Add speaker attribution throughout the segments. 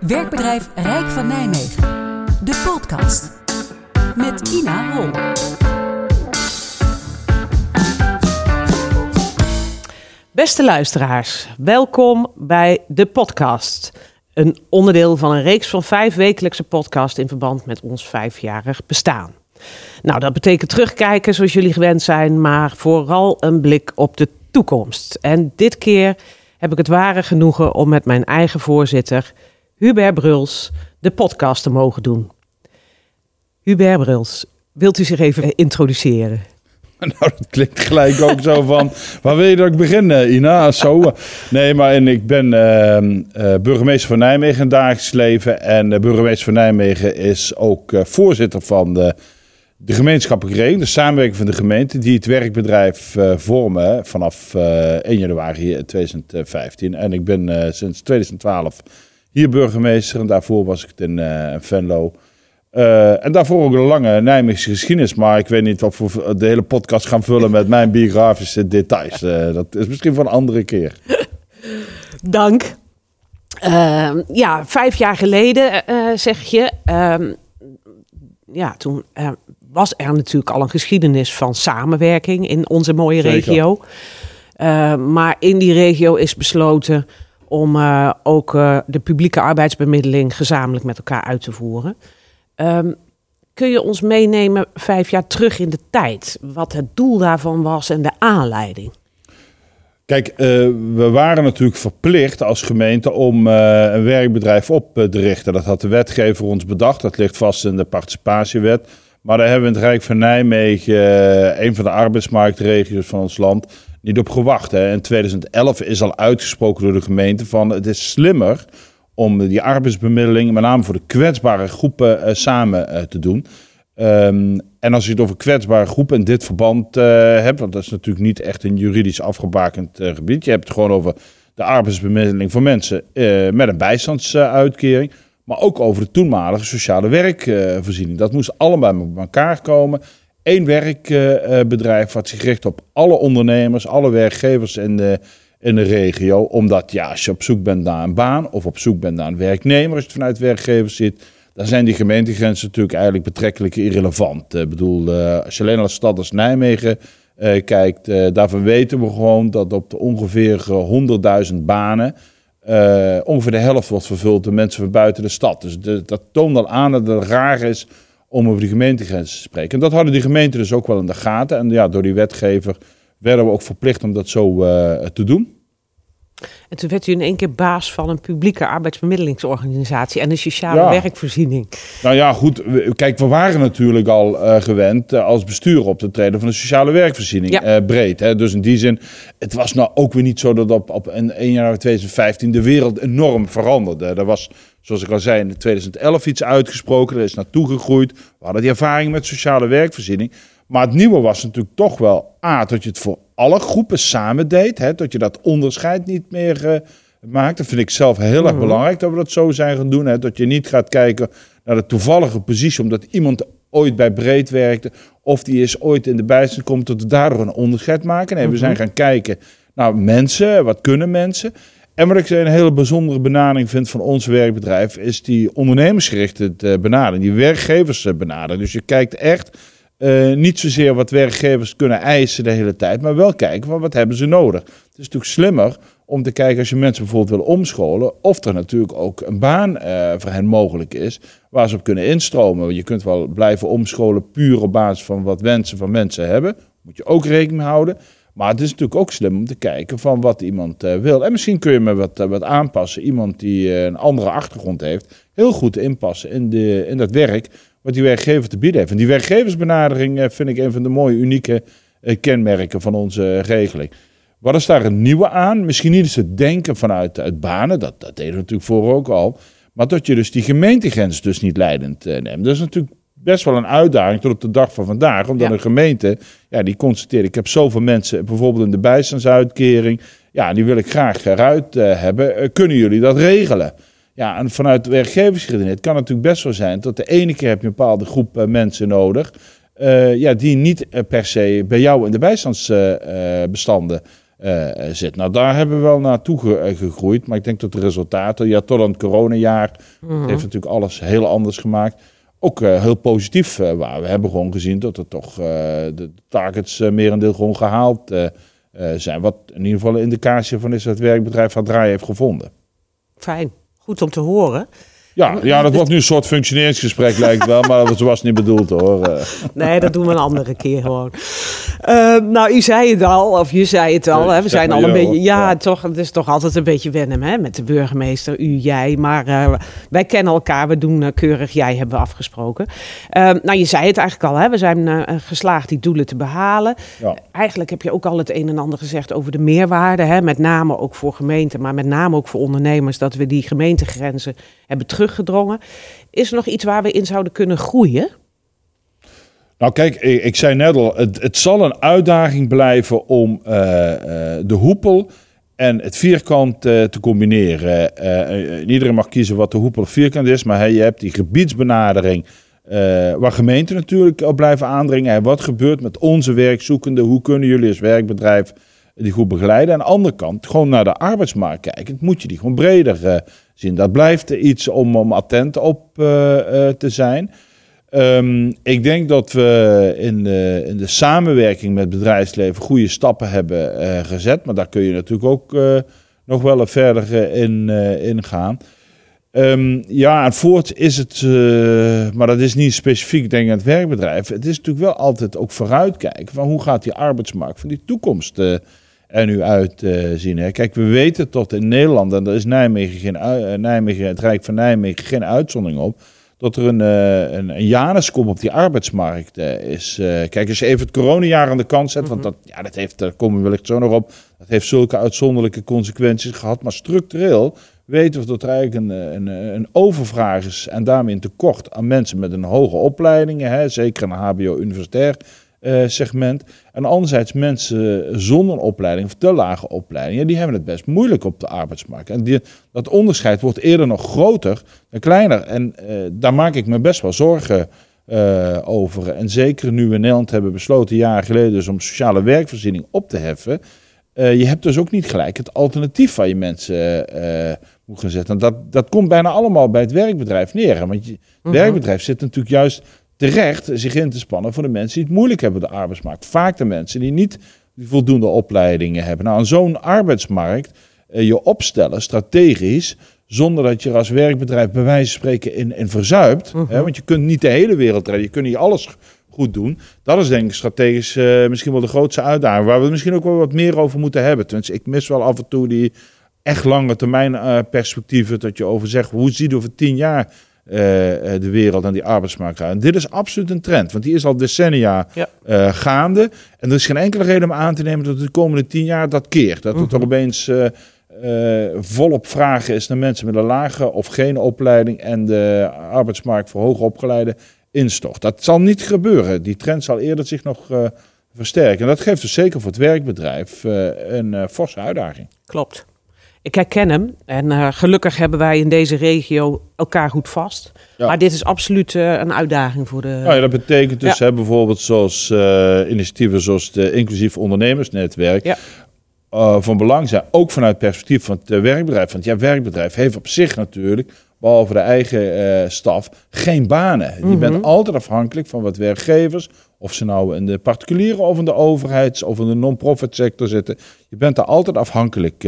Speaker 1: Werkbedrijf Rijk van Nijmegen. De podcast. Met Ina Hol.
Speaker 2: Beste luisteraars, welkom bij de podcast. Een onderdeel van een reeks van vijf wekelijkse podcasts in verband met ons vijfjarig bestaan. Nou, dat betekent terugkijken zoals jullie gewend zijn, maar vooral een blik op de toekomst. En dit keer heb ik het ware genoegen om met mijn eigen voorzitter, Hubert Bruls, de podcast te mogen doen. Hubert Bruls, wilt u zich even introduceren?
Speaker 3: Nou, dat klinkt gelijk ook zo van, waar wil je dat ik begin, eh, Ina? Zo. Nee, maar en ik ben ehm, eh, burgemeester van Nijmegen in dagelijks leven. En de burgemeester van Nijmegen is ook eh, voorzitter van de, de gemeenschappelijke regeling, de samenwerking van de gemeente, die het werkbedrijf eh, vormen vanaf eh, 1 januari 2015. En ik ben eh, sinds 2012 hier burgemeester en daarvoor was ik het in eh, Venlo. Eh, en daarvoor ook een lange Nijmeegse geschiedenis. Maar ik weet niet of we de hele podcast gaan vullen met mijn biografische details. Eh, dat is misschien voor een andere keer.
Speaker 2: Dank. Ehm, ja, vijf jaar geleden zeg je. Ehm, ja, toen was er natuurlijk al een geschiedenis van samenwerking in onze mooie
Speaker 3: Zeker.
Speaker 2: regio. Maar in die regio is besloten om eh, ook eh, de publieke arbeidsbemiddeling gezamenlijk met elkaar uit te voeren. Ehm, kun je ons meenemen vijf jaar terug in de tijd? Wat het doel daarvan was en de aanleiding?
Speaker 3: Kijk, eh, we waren natuurlijk verplicht als gemeente om een werkbedrijf op te richten. Dat had de wetgever ons bedacht. Dat ligt vast in de participatiewet. Maar daar hebben we het Rijk van Nijmegen, een van de arbeidsmarktregio's van ons land, niet op gewacht. Hè. In 2011 is al uitgesproken door de gemeente van het is slimmer om die arbeidsbemiddeling, met name voor de kwetsbare groepen, eh, samen eh, te doen. Ehm, en als je het over kwetsbare groepen in dit verband eh, hebt, want dat is natuurlijk niet echt een juridisch afgebakend gebied. Je hebt het gewoon over de arbeidsbemiddeling voor mensen met een bijstandsuitkering. maar ook over de toenmalige sociale werkvoorziening. dat moest allemaal bij elkaar komen. Eén werkbedrijf wat zich richt op alle ondernemers, alle werkgevers in de, in de regio. Omdat ja, als je op zoek bent naar een baan of op zoek bent naar een werknemer, als je het vanuit werkgevers ziet, dan zijn die gemeentegrenzen natuurlijk eigenlijk betrekkelijk irrelevant. Ik bedoel, eh, als je alleen de stad als Nijmegen eh, kijkt, eh, daarvan weten we gewoon dat op de ongeveer eh, 100.000 banen eh, ongeveer de helft wordt vervuld door mensen van buiten de stad. Dus dat toont al aan dat het raar is om over die gemeentegrenzen te spreken. En dat hadden die gemeenten dus ook wel in de gaten. En ja, door die wetgever werden we ook verplicht om dat zo eh, te doen.
Speaker 2: En toen werd u in één keer baas van een publieke arbeidsbemiddelingsorganisatie en een sociale
Speaker 3: Ja.
Speaker 2: werkvoorziening.
Speaker 3: Nou ja, goed. Kijk, we waren natuurlijk al eh, gewend eh, als bestuur op te treden van de sociale werkvoorziening.
Speaker 2: Ja.
Speaker 3: breed. Hè? Dus in die zin, het was nou ook weer niet zo dat op, op in 1 januari 2015 de wereld enorm veranderde. Er was, zoals ik al zei, in 2011 iets uitgesproken. Er is naartoe gegroeid. We hadden die ervaring met sociale werkvoorziening. Maar het nieuwe was natuurlijk toch wel, A, dat je het voor alle groepen samen deed. Hè? Dat je dat onderscheid niet meer eh, maakt. Dat vind ik zelf heel erg belangrijk dat we dat zo zijn gaan doen. Hè? Dat je niet gaat kijken naar de toevallige positie, omdat iemand ooit bij breed werkte. Of die is ooit in de bijstand komt, dat we daardoor een onderscheid maken. Nee, we zijn gaan kijken naar mensen. Wat kunnen mensen? En wat ik een hele bijzondere benadering vind van ons werkbedrijf, is die ondernemersgerichte eh, benadering, die werkgeversbenadering. Dus je kijkt echt eh, niet zozeer wat werkgevers kunnen eisen de hele tijd, maar wel kijken van wat hebben ze nodig. Het is natuurlijk slimmer om te kijken als je mensen bijvoorbeeld wil omscholen, of er natuurlijk ook een baan eh, voor hen mogelijk is waar ze op kunnen instromen. Je kunt wel blijven omscholen puur op basis van wat wensen van mensen hebben. Moet je ook rekening mee houden. Maar het is natuurlijk ook slim om te kijken van wat iemand eh, wil. En misschien kun je me wat, eh, wat aanpassen. Iemand die eh, een andere achtergrond heeft, heel goed inpassen in, de, in dat werk wat die werkgever te bieden heeft. En die werkgeversbenadering vind ik een van de mooie, unieke kenmerken van onze regeling. Wat is daar een nieuwe aan? Misschien niet eens het denken vanuit uit banen, dat, dat deden we natuurlijk voor ook al. Maar dat je dus die gemeentegrens dus niet leidend neemt. Dat is natuurlijk best wel een uitdaging tot op de dag van vandaag. Omdat
Speaker 2: Ja.
Speaker 3: een gemeente, ja, die constateert, ik heb zoveel mensen, bijvoorbeeld in de bijstandsuitkering. Ja, die wil ik graag eruit eh, hebben. Eh, kunnen jullie dat regelen? Ja, en vanuit kan het natuurlijk best wel zijn dat de ene keer heb je een bepaalde groep eh, mensen nodig. ja, die niet per se bij jou in de bijstandsbestanden zit. Nou, daar hebben we wel naartoe ge- gegroeid. Maar ik denk dat de resultaten, ja, tot aan het coronajaar,
Speaker 2: Mhm.
Speaker 3: heeft natuurlijk alles heel anders gemaakt. Ook eh, heel positief eh, waren. We hebben gewoon gezien dat er toch eh, de targets merendeel gewoon gehaald eh, eh, zijn. Wat in ieder geval een indicatie van is dat het werkbedrijf haar draai heeft gevonden.
Speaker 2: Fijn. Goed om te horen.
Speaker 3: Ja, ja, dat wordt nu een soort functioneringsgesprek lijkt wel, maar dat was niet bedoeld hoor. Eh,
Speaker 2: Nee, dat doen we een andere keer gewoon. Eh, nou, u zei het al, of je zei het al. Hè, we zijn al een
Speaker 3: je
Speaker 2: beetje. Ja, toch. Het is toch altijd een beetje wennen hè, met de burgemeester, u, jij. Maar eh, wij kennen elkaar. We doen eh, keurig. Jij hebben we afgesproken. Eh, nou, je zei het eigenlijk al. Hè, we zijn geslaagd die doelen te behalen.
Speaker 3: ja.
Speaker 2: Eigenlijk heb je ook al het een en ander gezegd over de meerwaarde. Hè, met name ook voor gemeenten, maar met name ook voor ondernemers. Dat we die gemeentegrenzen hebben teruggedrongen. Is er nog iets waar we in zouden kunnen groeien?
Speaker 3: Nou kijk, ik, zei net al, het, zal een uitdaging blijven om eh, eh, de hoepel en het vierkant eh, te combineren. Iedereen mag kiezen wat de hoepel of vierkant is, maar je hebt die gebiedsbenadering. waar gemeenten natuurlijk op blijven aandringen. Wat gebeurt met onze werkzoekenden? Hoe kunnen jullie als werkbedrijf die goed begeleiden? Aan de andere kant, gewoon naar de arbeidsmarkt kijken. Moet je die gewoon breder eh, zien. Dat blijft iets om, om attent op eh, eh, te zijn. Ehm, ik denk dat we in de, in de samenwerking met bedrijfsleven goede stappen hebben gezet. Maar daar kun je natuurlijk ook nog wel verder in, in gaan. Ehm, ja, en voort is het, maar dat is niet specifiek denk ik aan het werkbedrijf. Het is natuurlijk wel altijd ook vooruitkijken van hoe gaat die arbeidsmarkt van die toekomst eh, er nu uitzien. hè. Kijk, we weten tot in Nederland, en daar is Nijmegen, geen, eh, Nijmegen, het Rijk van Nijmegen geen uitzondering op, dat er een, eh, een, een op die arbeidsmarkt eh, is. Eh, kijk, als je even het coronajaar aan de kant zet, want dat, ja, dat heeft, daar komen we wellicht zo nog op, dat heeft zulke uitzonderlijke consequenties gehad, maar structureel weten we dat er eigenlijk een, een, een overvraag is en daarmee een tekort aan mensen met een hoge opleiding, hè, zeker een HBO-universitair eh, segment. En anderzijds mensen zonder opleiding of te lage opleidingen, die hebben het best moeilijk op de arbeidsmarkt. En die, dat onderscheid wordt eerder nog groter dan kleiner. En eh, daar maak ik me best wel zorgen eh, over. En zeker nu we in Nederland hebben besloten, jaren geleden, dus om sociale werkvoorziening op te heffen. Je hebt dus ook niet gelijk het alternatief waar je mensen moet gaan zetten. En dat, dat komt bijna allemaal bij het werkbedrijf neer. hè. Want je werkbedrijf zit natuurlijk juist terecht zich in te spannen voor de mensen die het moeilijk hebben op de arbeidsmarkt. Vaak de mensen die niet voldoende opleidingen hebben. Nou, aan zo'n arbeidsmarkt eh, je opstellen, strategisch, zonder dat je er als werkbedrijf bij wijze van spreken in, in verzuipt. hè, want je kunt niet de hele wereld redden, je kunt niet alles goed doen. Dat is denk ik strategisch eh, misschien wel de grootste uitdaging, waar we misschien ook wel wat meer over moeten hebben. Tenminste, ik mis wel af en toe die echt lange termijn eh, perspectieven, dat je over zegt, hoe ziet over tien jaar de wereld en die arbeidsmarkt uit. En dit is absoluut een trend, want die is al decennia
Speaker 2: Ja.
Speaker 3: eh, gaande. En er is geen enkele reden om aan te nemen dat de komende tien jaar dat keert. Dat het er opeens eh, eh, volop vragen is naar mensen met een lage of geen opleiding en de arbeidsmarkt voor hoogopgeleide instort. Dat zal niet gebeuren. Die trend zal eerder zich nog eh, versterken. En dat geeft dus zeker voor het werkbedrijf eh, een eh, forse uitdaging.
Speaker 2: Klopt. Ik herken hem. En eh, gelukkig hebben wij in deze regio elkaar goed vast.
Speaker 3: Ja.
Speaker 2: Maar dit is absoluut eh, een uitdaging voor de.
Speaker 3: Nou ja, dat betekent dus hè, bijvoorbeeld zoals eh, initiatieven zoals het inclusief ondernemersnetwerk
Speaker 2: Ja.
Speaker 3: van belang zijn. Ook vanuit het perspectief van het werkbedrijf. Want ja, werkbedrijf heeft op zich natuurlijk, behalve de eigen staf, geen banen. Je bent altijd afhankelijk van wat werkgevers, of ze nou in de particuliere of in de overheids- of in de non-profit sector zitten. Je bent daar altijd afhankelijk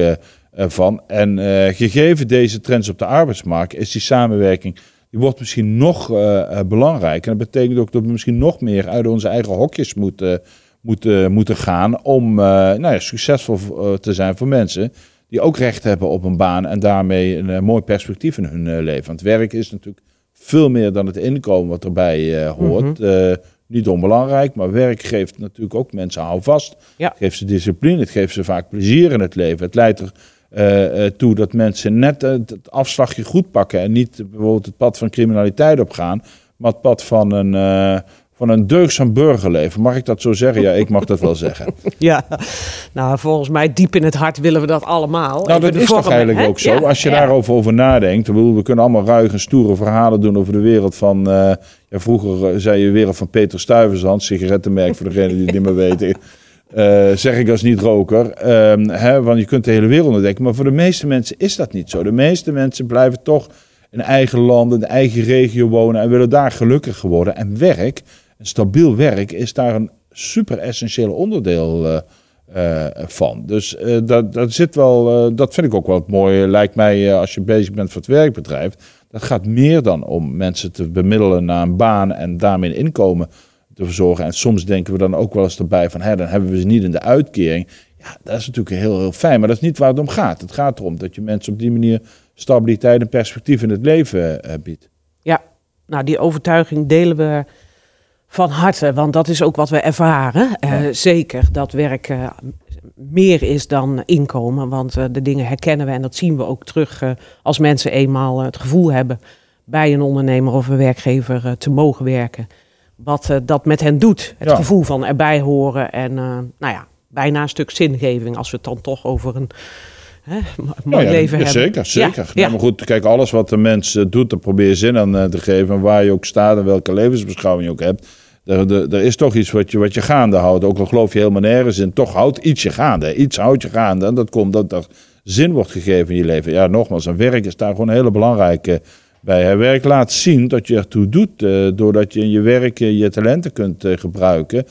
Speaker 3: van. En eh, gegeven deze trends op de arbeidsmarkt, is die samenwerking die wordt misschien nog eh, belangrijker. En dat betekent ook dat we misschien nog meer uit onze eigen hokjes moeten, moeten, moeten gaan om eh, nou ja, succesvol te zijn voor mensen die ook recht hebben op een baan en daarmee een mooi perspectief in hun leven. Want werk is natuurlijk veel meer dan het inkomen wat erbij hoort. Eh, niet onbelangrijk, maar werk geeft natuurlijk ook mensen houvast.
Speaker 2: Ja.
Speaker 3: Het geeft ze discipline, het geeft ze vaak plezier in het leven. Het leidt er eh, toe dat mensen net het afslagje goed pakken en niet bijvoorbeeld het pad van criminaliteit opgaan, maar het pad van een, eh, van een deugzaam burgerleven. Mag ik dat zo zeggen? Ja, ik mag dat wel zeggen.
Speaker 2: Ja, nou volgens mij diep in het hart willen we dat allemaal.
Speaker 3: Nou, dat is toch eigenlijk
Speaker 2: hè?
Speaker 3: ook zo.
Speaker 2: Ja,
Speaker 3: Als je
Speaker 2: ja.
Speaker 3: daarover over nadenkt. bedoel, we kunnen allemaal ruige, stoere verhalen doen over de wereld van... ja, vroeger zei je wereld van Peter Stuyvesant, sigarettenmerk voor degenen die het niet meer weten. Eh, zeg ik als niet-roker. Ehm, want je kunt de hele wereld ontdekken. Maar voor de meeste mensen is dat niet zo. De meeste mensen blijven toch in eigen land, in eigen regio wonen en willen daar gelukkiger worden. En werk, een stabiel werk, is daar een super essentieel onderdeel uh, uh, van. Dus dat, dat zit wel, dat vind ik ook wel het mooie. Lijkt mij als je bezig bent voor het werkbedrijf. Dat gaat meer dan om mensen te bemiddelen naar een baan en daarmee inkomen te verzorgen. En soms denken we dan ook wel eens erbij van, hè, dan hebben we ze niet in de uitkering. Ja, dat is natuurlijk heel, heel fijn, maar dat is niet waar het om gaat. Het gaat erom dat je mensen op die manier stabiliteit en perspectief in het leven uh, biedt.
Speaker 2: Ja, nou die overtuiging delen we van harte, want dat is ook wat we ervaren. Uh, zeker dat werk uh, meer is dan inkomen, want de dingen herkennen we en dat zien we ook terug als mensen eenmaal het gevoel hebben bij een ondernemer of een werkgever te mogen werken wat uh, dat met hen doet. Het gevoel van erbij horen en uh, nou ja, bijna een stuk zingeving als we het dan toch over een hè, mooi
Speaker 3: ja,
Speaker 2: leven
Speaker 3: ja,
Speaker 2: hebben.
Speaker 3: Zeker, zeker. Ja, maar goed, kijk, alles wat de mens uh, doet, dan probeer je zin aan te geven. waar je ook staat en welke levensbeschouwing je ook hebt. Er, er, er, is toch iets wat je, wat je gaande houdt. Ook al geloof je helemaal nergens in, toch houdt iets je gaande. Iets houdt je gaande. En dat komt dat er zin wordt gegeven in je leven. Ja, nogmaals, een werk is daar gewoon een hele belangrijke bij het werk laat zien dat je ertoe doet, uh, doordat je in je werk je talenten kunt uh, gebruiken,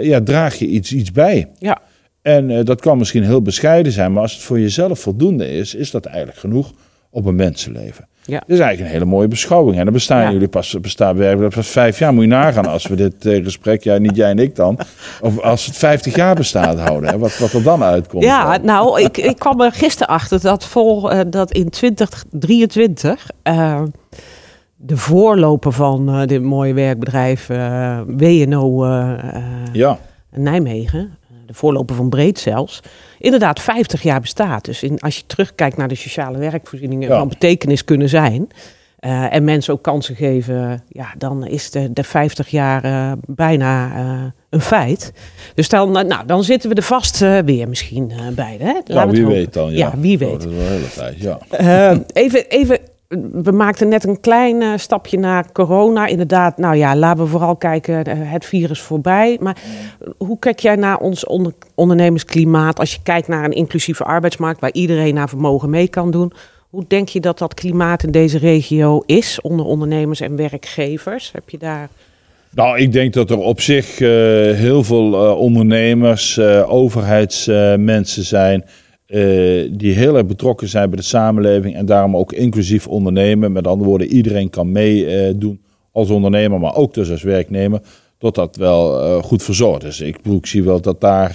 Speaker 3: ja, draag je iets, iets bij.
Speaker 2: Ja.
Speaker 3: En dat kan misschien heel bescheiden zijn, maar als het voor jezelf voldoende is, is dat eigenlijk genoeg op een mensenleven.
Speaker 2: Ja.
Speaker 3: Dat is eigenlijk een hele mooie beschouwing. En dan bestaan ja. jullie pas, bestaan werkelijk pas vijf jaar. Moet je nagaan als we dit uh, gesprek, ja, niet jij en ik dan, of als het vijftig jaar bestaat houden. Hè, wat, wat er dan uitkomt.
Speaker 2: Ja, nou, ik, ik kwam er gisteren achter dat, vol, uh, dat in 2023 uh, de voorloper van uh, dit mooie werkbedrijf WNO
Speaker 3: ja.
Speaker 2: Nijmegen, de voorloper van Breed zelfs, inderdaad 50 jaar bestaat. Dus in, als je terugkijkt naar de sociale werkvoorzieningen ja. van betekenis kunnen zijn. Uh, en mensen ook kansen geven, ja, dan is de, de 50 jaar uh, bijna uh, een feit. Dus dan, nou, dan zitten we er vast weer misschien bij. Hè?
Speaker 3: ja, wie weet dan. Ja,
Speaker 2: ja wie weet.
Speaker 3: Oh, dat is wel een hele tijd, ja.
Speaker 2: even, even we maakten net een klein uh, stapje naar corona. Inderdaad, nou ja, laten we vooral kijken, uh, het virus voorbij. Maar hoe kijk jij naar ons onder ondernemersklimaat als je kijkt naar een inclusieve arbeidsmarkt waar iedereen naar vermogen mee kan doen? Hoe denk je dat dat klimaat in deze regio is onder ondernemers en werkgevers? Heb je daar...
Speaker 3: Nou, ik denk dat er op zich uh, heel veel ondernemers, overheidsmensen zijn uh, die heel erg betrokken zijn bij de samenleving en daarom ook inclusief ondernemen. Met andere woorden, iedereen kan meedoen uh, als ondernemer, maar ook dus als werknemer, tot dat wel uh, goed verzorgd is. Ik, ik zie wel dat daar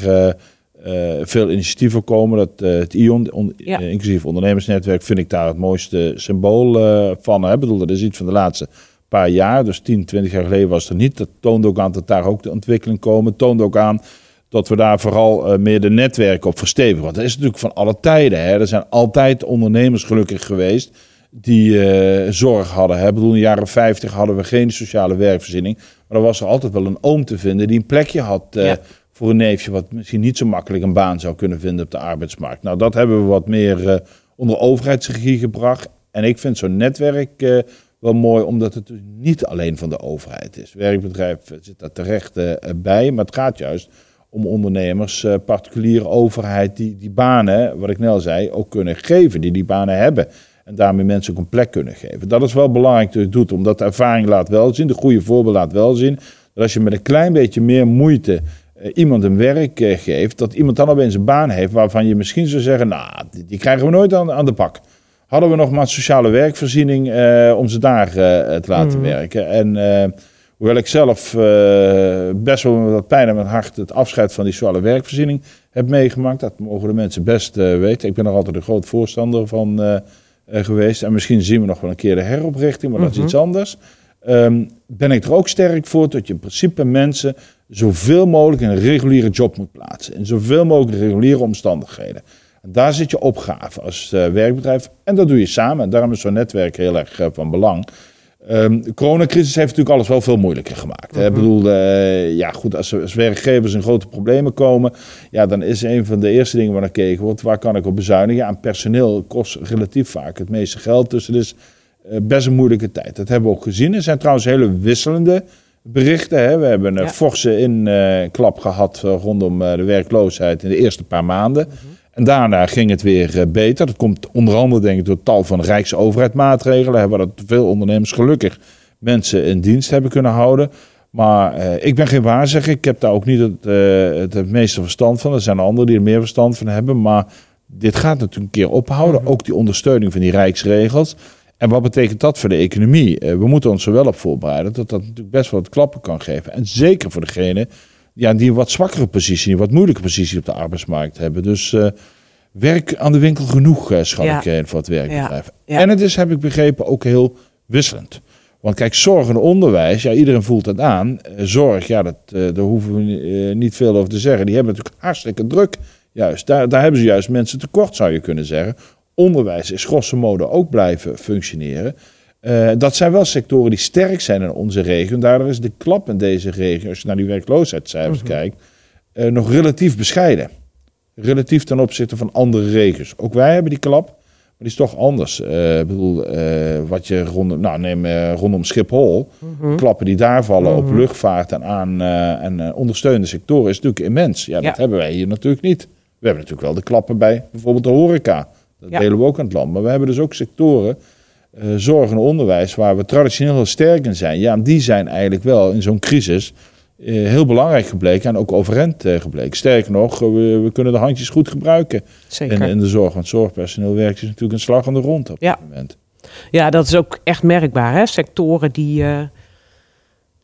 Speaker 3: veel initiatieven komen. Dat, het ION, on, ja. inclusief ondernemersnetwerk, vind ik daar het mooiste symbool van. Ik bedoel, dat is iets van de laatste paar jaar. Dus 10, 20 jaar geleden was het er niet. Dat toont ook aan dat daar ook de ontwikkeling komen. toont ook aan dat we daar vooral uh, meer de netwerken op verstevigen. Want dat is natuurlijk van alle tijden. Hè. Er zijn altijd ondernemers gelukkig geweest die uh, zorg hadden. Hè. Ik bedoel, in de jaren 50 hadden we geen sociale werkvoorziening. Maar er was er altijd wel een oom te vinden die een plekje had uh, ja. voor een neefje... wat misschien niet zo makkelijk een baan zou kunnen vinden op de arbeidsmarkt. Nou, dat hebben we wat meer onder overheidsregie gebracht. En ik vind zo'n netwerk wel mooi, omdat het dus niet alleen van de overheid is. Werkbedrijf zit daar terecht bij, maar het gaat juist om ondernemers, uh, particuliere overheid, die die banen, wat ik net al zei, ook kunnen geven, die die banen hebben. En daarmee mensen ook een plek kunnen geven. Dat is wel belangrijk dat je doet, omdat de ervaring laat wel zien, de goede voorbeeld laat wel zien, dat als je met een klein beetje meer moeite uh, iemand een werk uh, geeft, dat iemand dan opeens een baan heeft waarvan je misschien zou zeggen, nou, die, die krijgen we nooit aan, aan de pak. Hadden we nog maar sociale werkvoorziening om ze daar te laten mm. werken. En Hoewel ik zelf uh, best wel met wat pijn in mijn hart het afscheid van die sociale werkvoorziening heb meegemaakt. Dat mogen de mensen best uh, weten. Ik ben er altijd een groot voorstander van uh, geweest. En misschien zien we nog wel een keer de heroprichting, maar mm -hmm. dat is iets anders. Um, ben ik er ook sterk voor dat je in principe mensen zoveel mogelijk in een reguliere job moet plaatsen. In zoveel mogelijk reguliere omstandigheden. En daar zit je opgave als werkbedrijf. En dat doe je samen. En daarom is zo'n netwerk heel erg van belang. Um, de coronacrisis heeft natuurlijk alles wel veel moeilijker gemaakt. Mm -hmm. Ik bedoel, uh, ja goed, als, als, werkgevers in grote problemen komen, ja, dan is een van de eerste dingen waar naar gekeken wordt, waar kan ik op bezuinigen? Aan personeel kost relatief vaak het meeste geld, dus het is uh, best een moeilijke tijd. Dat hebben we ook gezien. Er zijn trouwens hele wisselende berichten. Hè. We hebben een
Speaker 2: Ja.
Speaker 3: forse inklap gehad eh, rondom eh, de werkloosheid in de eerste paar maanden. En daarna ging het weer eh, beter. Dat komt onder andere denk ik door tal van rijksoverheidsmaatregelen. Hebben dat veel ondernemers gelukkig mensen in dienst hebben kunnen houden. Maar eh, ik ben geen waarzegger. Ik heb daar ook niet het, eh, het, het meeste verstand van. Er zijn anderen die er meer verstand van hebben. Maar dit gaat natuurlijk een keer ophouden. Ook die ondersteuning van die rijksregels. En wat betekent dat voor de economie? Eh, we moeten ons er wel op voorbereiden dat dat natuurlijk best wel wat klappen kan geven. En zeker voor degene ja, die een wat zwakkere positie, een wat moeilijke positie op de arbeidsmarkt hebben. Dus eh, werk aan de winkel genoeg, eh, schat
Speaker 2: Ja.
Speaker 3: ik eh, voor het werkbedrijf.
Speaker 2: Ja.
Speaker 3: En het is, heb ik begrepen, ook heel wisselend. Want kijk, zorg en onderwijs, ja, iedereen voelt het aan. Zorg, ja, dat, daar hoeven we niet veel over te zeggen. Die hebben natuurlijk hartstikke druk. Juist, daar, daar hebben ze juist mensen tekort, zou je kunnen zeggen. Onderwijs is grosso modo ook blijven functioneren. Eh, dat zijn wel sectoren die sterk zijn in onze regio. En daardoor is de klap in deze regio, als je naar die werkloosheidscijfers kijkt, eh, nog relatief bescheiden. Relatief ten opzichte van andere regio's. Ook wij hebben die klap, maar die is toch anders. Eh, ik bedoel, wat je rondom, nou, neem rondom Schiphol,
Speaker 2: Mhm.
Speaker 3: klappen die daar vallen op luchtvaart en aan en ondersteunende sectoren is natuurlijk immens. Ja, dat hebben wij hier natuurlijk niet. We hebben natuurlijk wel de klappen bij bijvoorbeeld de horeca. Dat
Speaker 2: Ja.
Speaker 3: delen we ook aan het land. Maar we hebben dus ook sectoren, eh, zorg en onderwijs, waar we traditioneel heel sterk in zijn. Ja, die zijn eigenlijk wel in zo'n crisis eh, heel belangrijk gebleken en ook overeind eh, gebleken. Sterker nog, we, we kunnen de handjes goed gebruiken
Speaker 2: Zeker.
Speaker 3: in, in de zorg. Want zorgpersoneel werkt is natuurlijk een slag aan de rond op
Speaker 2: Ja.
Speaker 3: dit moment.
Speaker 2: Ja, dat is ook echt merkbaar. Hè? Sectoren die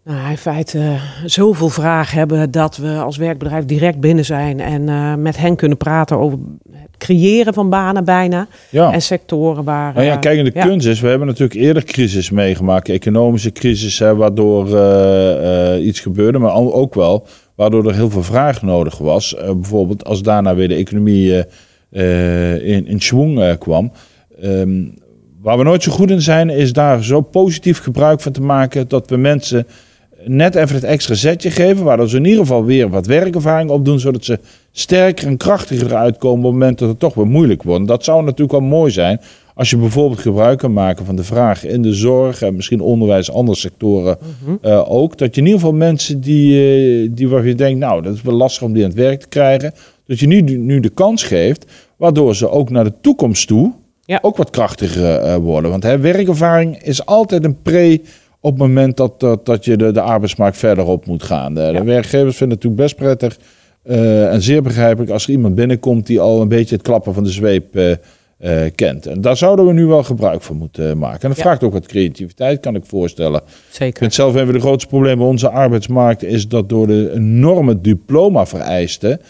Speaker 2: nou, in feite eh, zoveel vraag hebben dat we als werkbedrijf direct binnen zijn en eh, met hen kunnen praten over het creëren van banen bijna.
Speaker 3: Ja.
Speaker 2: En sectoren waar.
Speaker 3: Nou ja,
Speaker 2: eh,
Speaker 3: kijk, en de
Speaker 2: ja.
Speaker 3: kunst is, we hebben natuurlijk eerder crisis meegemaakt. Economische crisis, hè, waardoor iets gebeurde. Maar ook wel, waardoor er heel veel vraag nodig was. Bijvoorbeeld als daarna weer de economie in, in schwung kwam. Ehm, waar we nooit zo goed in zijn, is daar zo positief gebruik van te maken... dat we mensen net even het extra zetje geven... waardoor ze in ieder geval weer wat werkervaring opdoen... zodat ze sterker en krachtiger eruit komen op het moment dat het toch weer moeilijk wordt. Dat zou natuurlijk wel mooi zijn als je bijvoorbeeld gebruik kan maken van de vraag in de zorg en misschien onderwijs, andere sectoren eh, ook. Dat je in ieder geval mensen die, eh, die waar je denkt, nou dat is wel lastig om die aan het werk te krijgen. Dat je nu, nu de kans geeft, waardoor ze ook naar de toekomst toe
Speaker 2: Ja.
Speaker 3: ook wat krachtiger eh, worden. Want hè, werkervaring is altijd een pre op het moment dat, dat, dat je de, de arbeidsmarkt verder op moet gaan. De, de werkgevers vinden het natuurlijk best prettig eh, en zeer begrijpelijk als er iemand binnenkomt die al een beetje het klappen van de zweep eh, eh, kent. En daar zouden we nu wel gebruik van moeten maken. En dat
Speaker 2: Ja.
Speaker 3: vraagt ook wat creativiteit, kan ik voorstellen. Ik
Speaker 2: Zeker.
Speaker 3: vind zelf een van de grootste problemen bij onze arbeidsmarkt is dat door de enorme diploma-vereisten,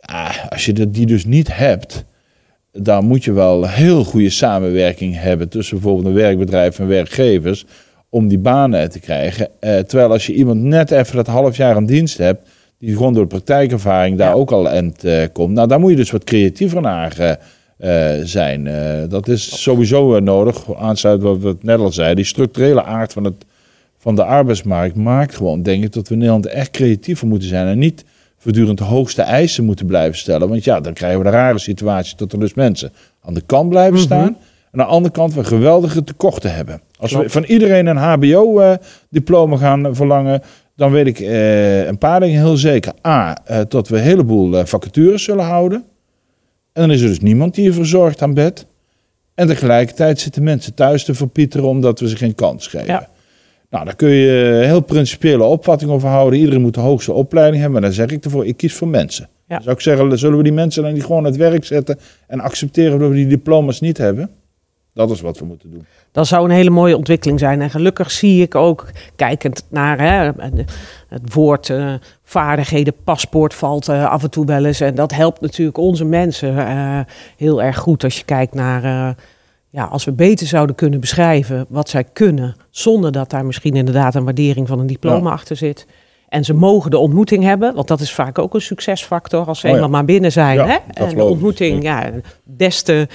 Speaker 3: ah, als je dat- die dus niet hebt, dan moet je wel heel goede samenwerking hebben tussen bijvoorbeeld een werkbedrijf en werkgevers om die banen te krijgen. Eh, terwijl als je iemand net even dat half jaar in dienst hebt, die gewoon door de praktijkervaring daar
Speaker 2: Ja.
Speaker 3: ook al end eh, komt, nou daar moet je dus wat creatiever naar eh, zijn. Dat is sowieso nodig, aansluit wat we net al zeiden, die structurele aard van, het, van de arbeidsmarkt maakt gewoon, denk ik, dat we in Nederland echt creatiever moeten zijn en niet voortdurend de hoogste eisen moeten blijven stellen. Want ja, dan krijgen we de rare situatie dat er dus mensen aan de kant blijven
Speaker 2: Mhm.
Speaker 3: staan. Aan de andere kant we geweldige tekorten hebben. Als we van iedereen een HBO-diploma gaan verlangen, dan weet ik eh, een paar dingen heel zeker. A, eh, dat we een heleboel eh, vacatures zullen houden. En dan is er dus niemand die je verzorgt aan bed. En tegelijkertijd zitten mensen thuis te verpieteren omdat we ze geen kans geven.
Speaker 2: Ja.
Speaker 3: Nou, daar kun je heel principiële opvatting over houden. Iedereen moet de hoogste opleiding hebben. Maar dan zeg ik ervoor, ik kies voor mensen.
Speaker 2: Ja.
Speaker 3: Dan zou ik zeggen, zullen we die mensen dan niet gewoon aan het werk zetten... en accepteren dat we die diploma's niet hebben? Dat is wat we moeten doen.
Speaker 2: Dat zou een hele mooie ontwikkeling zijn. En gelukkig zie ik ook, kijkend naar hè, het woord eh, vaardigheden, paspoort valt eh, af en toe wel eens. En dat helpt natuurlijk onze mensen eh, heel erg goed als je kijkt naar, ja, als we beter zouden kunnen beschrijven wat zij kunnen, zonder dat daar misschien inderdaad een waardering van een diploma
Speaker 3: Ja.
Speaker 2: achter zit. En ze mogen de ontmoeting hebben, want dat is vaak ook een succesfactor als ze
Speaker 3: Oh ja.
Speaker 2: eenmaal maar binnen zijn.
Speaker 3: Ja,
Speaker 2: hè? En de ontmoeting, ja, des te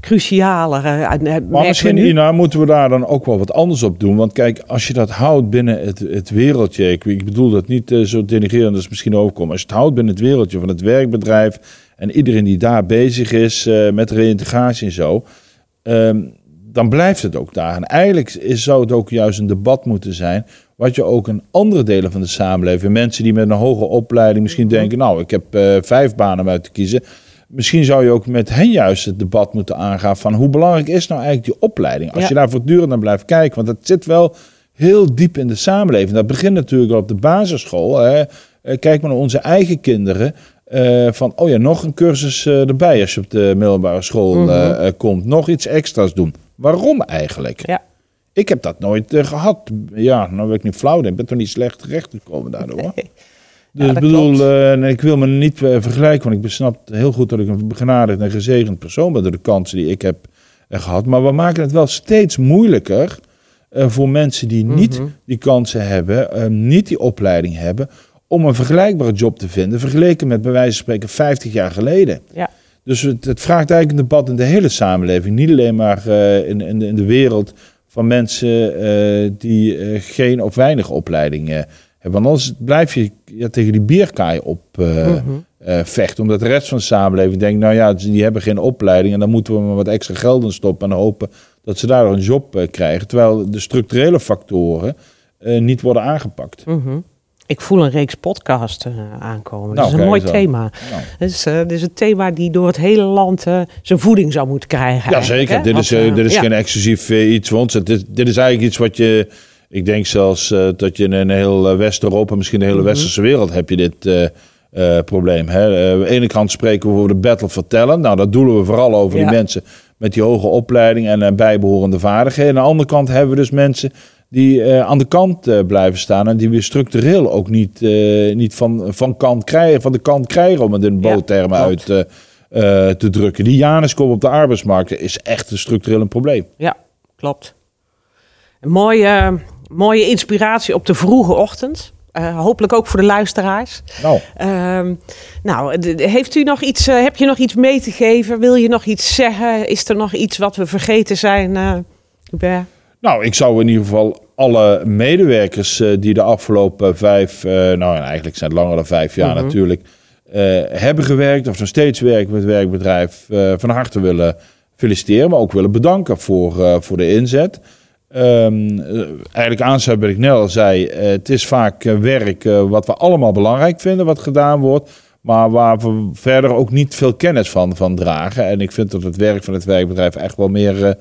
Speaker 2: crucialer. eh,
Speaker 3: Maar misschien. Ina, moeten we daar dan ook wel wat anders op doen. Want kijk, als je dat houdt binnen het, het wereldje... Ik, ik bedoel dat niet eh, zo denigrerend als misschien overkomt. Als je het houdt binnen het wereldje van het werkbedrijf... en iedereen die daar bezig is eh, met reïntegratie en zo... ehm, dan blijft het ook daar. En eigenlijk is, zou het ook juist een debat moeten zijn... wat je ook in andere delen van de samenleving, mensen die met een hoge opleiding misschien
Speaker 2: Mhm.
Speaker 3: denken, nou, ik heb eh, vijf banen om uit te kiezen. Misschien zou je ook met hen juist het debat moeten aangaan van hoe belangrijk is nou eigenlijk die opleiding? Als
Speaker 2: Ja.
Speaker 3: je daar voortdurend naar blijft kijken, want dat zit wel heel diep in de samenleving. Dat begint natuurlijk al op de basisschool. Hè. Eh, Kijk maar naar onze eigen kinderen. eh, van, oh ja, nog een cursus erbij als je op de middelbare school
Speaker 2: Mhm.
Speaker 3: komt. Nog iets extra's doen. Waarom eigenlijk?
Speaker 2: Ja.
Speaker 3: Ik heb dat nooit eh, gehad. Ja, nou wil ik niet flauw. Ik ben toch niet slecht terechtgekomen daardoor. hoor.
Speaker 2: Nee.
Speaker 3: Dus ik bedoel, eh, ik wil me niet eh, vergelijken, want ik besnap heel goed dat ik een begenadigd en gezegend persoon ben door de kansen die ik heb eh, gehad. Maar we maken het wel steeds moeilijker voor mensen die niet
Speaker 2: Mhm.
Speaker 3: die kansen hebben, niet die opleiding hebben, om een vergelijkbare job te vinden, vergeleken met bij wijze van spreken 50 jaar geleden.
Speaker 2: Ja.
Speaker 3: Dus het, het vraagt eigenlijk een debat in de hele samenleving, niet alleen maar in, in, de, in de wereld van mensen eh, die eh, geen of weinig opleiding eh, hebben. Want anders blijf je ja, tegen die bierkaai op
Speaker 2: Mhm.
Speaker 3: vechten, omdat de rest van de samenleving denkt, nou ja, die hebben geen opleiding en dan moeten we maar wat extra geld in stoppen en hopen dat ze daardoor een job krijgen. Terwijl de structurele factoren niet worden aangepakt.
Speaker 2: Mhm. Ik voel een reeks podcast eh, aankomen.
Speaker 3: Nou,
Speaker 2: dat is een mooi thema.
Speaker 3: Nou.
Speaker 2: Het is, eh, dit is een thema die door het hele land eh, zijn voeding zou moeten krijgen.
Speaker 3: Ja,
Speaker 2: eigenlijk,
Speaker 3: zeker.
Speaker 2: hè?
Speaker 3: Dit is, dit is
Speaker 2: ja.
Speaker 3: geen exclusief iets voor ons. Dit, dit is eigenlijk iets wat je... Ik denk zelfs dat je in een heel West-Europa, misschien de hele
Speaker 2: Mhm.
Speaker 3: westerse wereld, heb je dit probleem. Hè? Aan de ene kant spreken we over de battle for talent. Nou, dat doelen we vooral over
Speaker 2: Ja.
Speaker 3: die mensen met die hoge opleiding en eh, bijbehorende vaardigheden. Aan de andere kant hebben we dus mensen die eh, aan de kant eh, blijven staan en die we structureel ook niet, eh, niet van, van, kant krijgen, van de kant krijgen, om het in boottermen uit te drukken. Die Januskop op de arbeidsmarkt is echt een structureel een probleem.
Speaker 2: Ja, klopt. Een mooie, mooie inspiratie op de vroege ochtend. Hopelijk ook voor de luisteraars.
Speaker 3: Nou,
Speaker 2: Ehm, nou, heeft u nog iets, heb je nog iets mee te geven? Wil je nog iets zeggen? Is er nog iets wat we vergeten zijn?
Speaker 3: nou, ik zou in ieder geval alle medewerkers eh, die de afgelopen vijf, eh, nou en eigenlijk zijn het langer dan vijf jaar
Speaker 2: Mhm.
Speaker 3: natuurlijk, eh, hebben gewerkt of nog steeds werken met het werkbedrijf, van harte willen feliciteren, maar ook willen bedanken voor, voor de inzet. Eh, eigenlijk aansluit ben ik net al zei, het is vaak werk wat we allemaal belangrijk vinden, wat gedaan wordt. Maar waar we verder ook niet veel kennis van, van dragen. En ik vind dat het werk van het werkbedrijf echt wel meer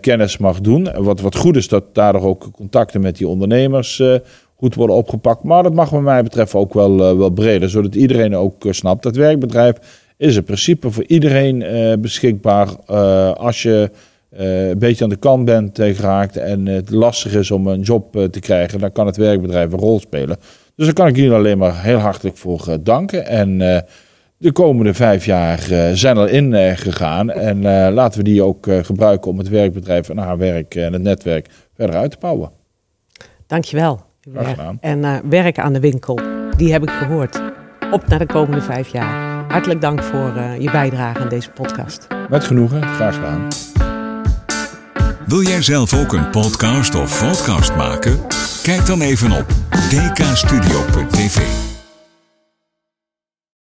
Speaker 3: kennis mag doen. En Wat, wat goed is dat daardoor ook contacten met die ondernemers eh, goed worden opgepakt. Maar dat mag wat mij betreft ook wel, eh, wel breder. Zodat iedereen ook eh, snapt dat werkbedrijf is in principe voor iedereen eh, beschikbaar. eh, als je eh, een beetje aan de kant bent eh, geraakt en het lastig is om een job eh, te krijgen, dan kan het werkbedrijf een rol spelen. Dus daar kan ik jullie alleen maar heel hartelijk voor eh, danken. En eh, de komende vijf jaar eh, zijn er in eh, gegaan. En eh, laten we die ook eh, gebruiken om het werkbedrijf en haar werk en het netwerk verder uit te bouwen.
Speaker 2: Dankjewel.
Speaker 3: Graag.
Speaker 2: En eh, werken aan de winkel, die heb ik gehoord. Op naar de komende vijf jaar. Hartelijk dank voor eh, je bijdrage aan deze podcast.
Speaker 3: Met genoegen, graag gedaan.
Speaker 4: Wil jij zelf ook een podcast of podcast maken? Kijk dan even op dkstudio.tv.